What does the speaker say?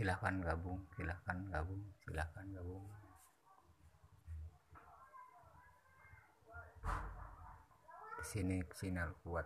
silahkan gabung silahkan gabung silahkan gabung. Di sini sinyal kuat.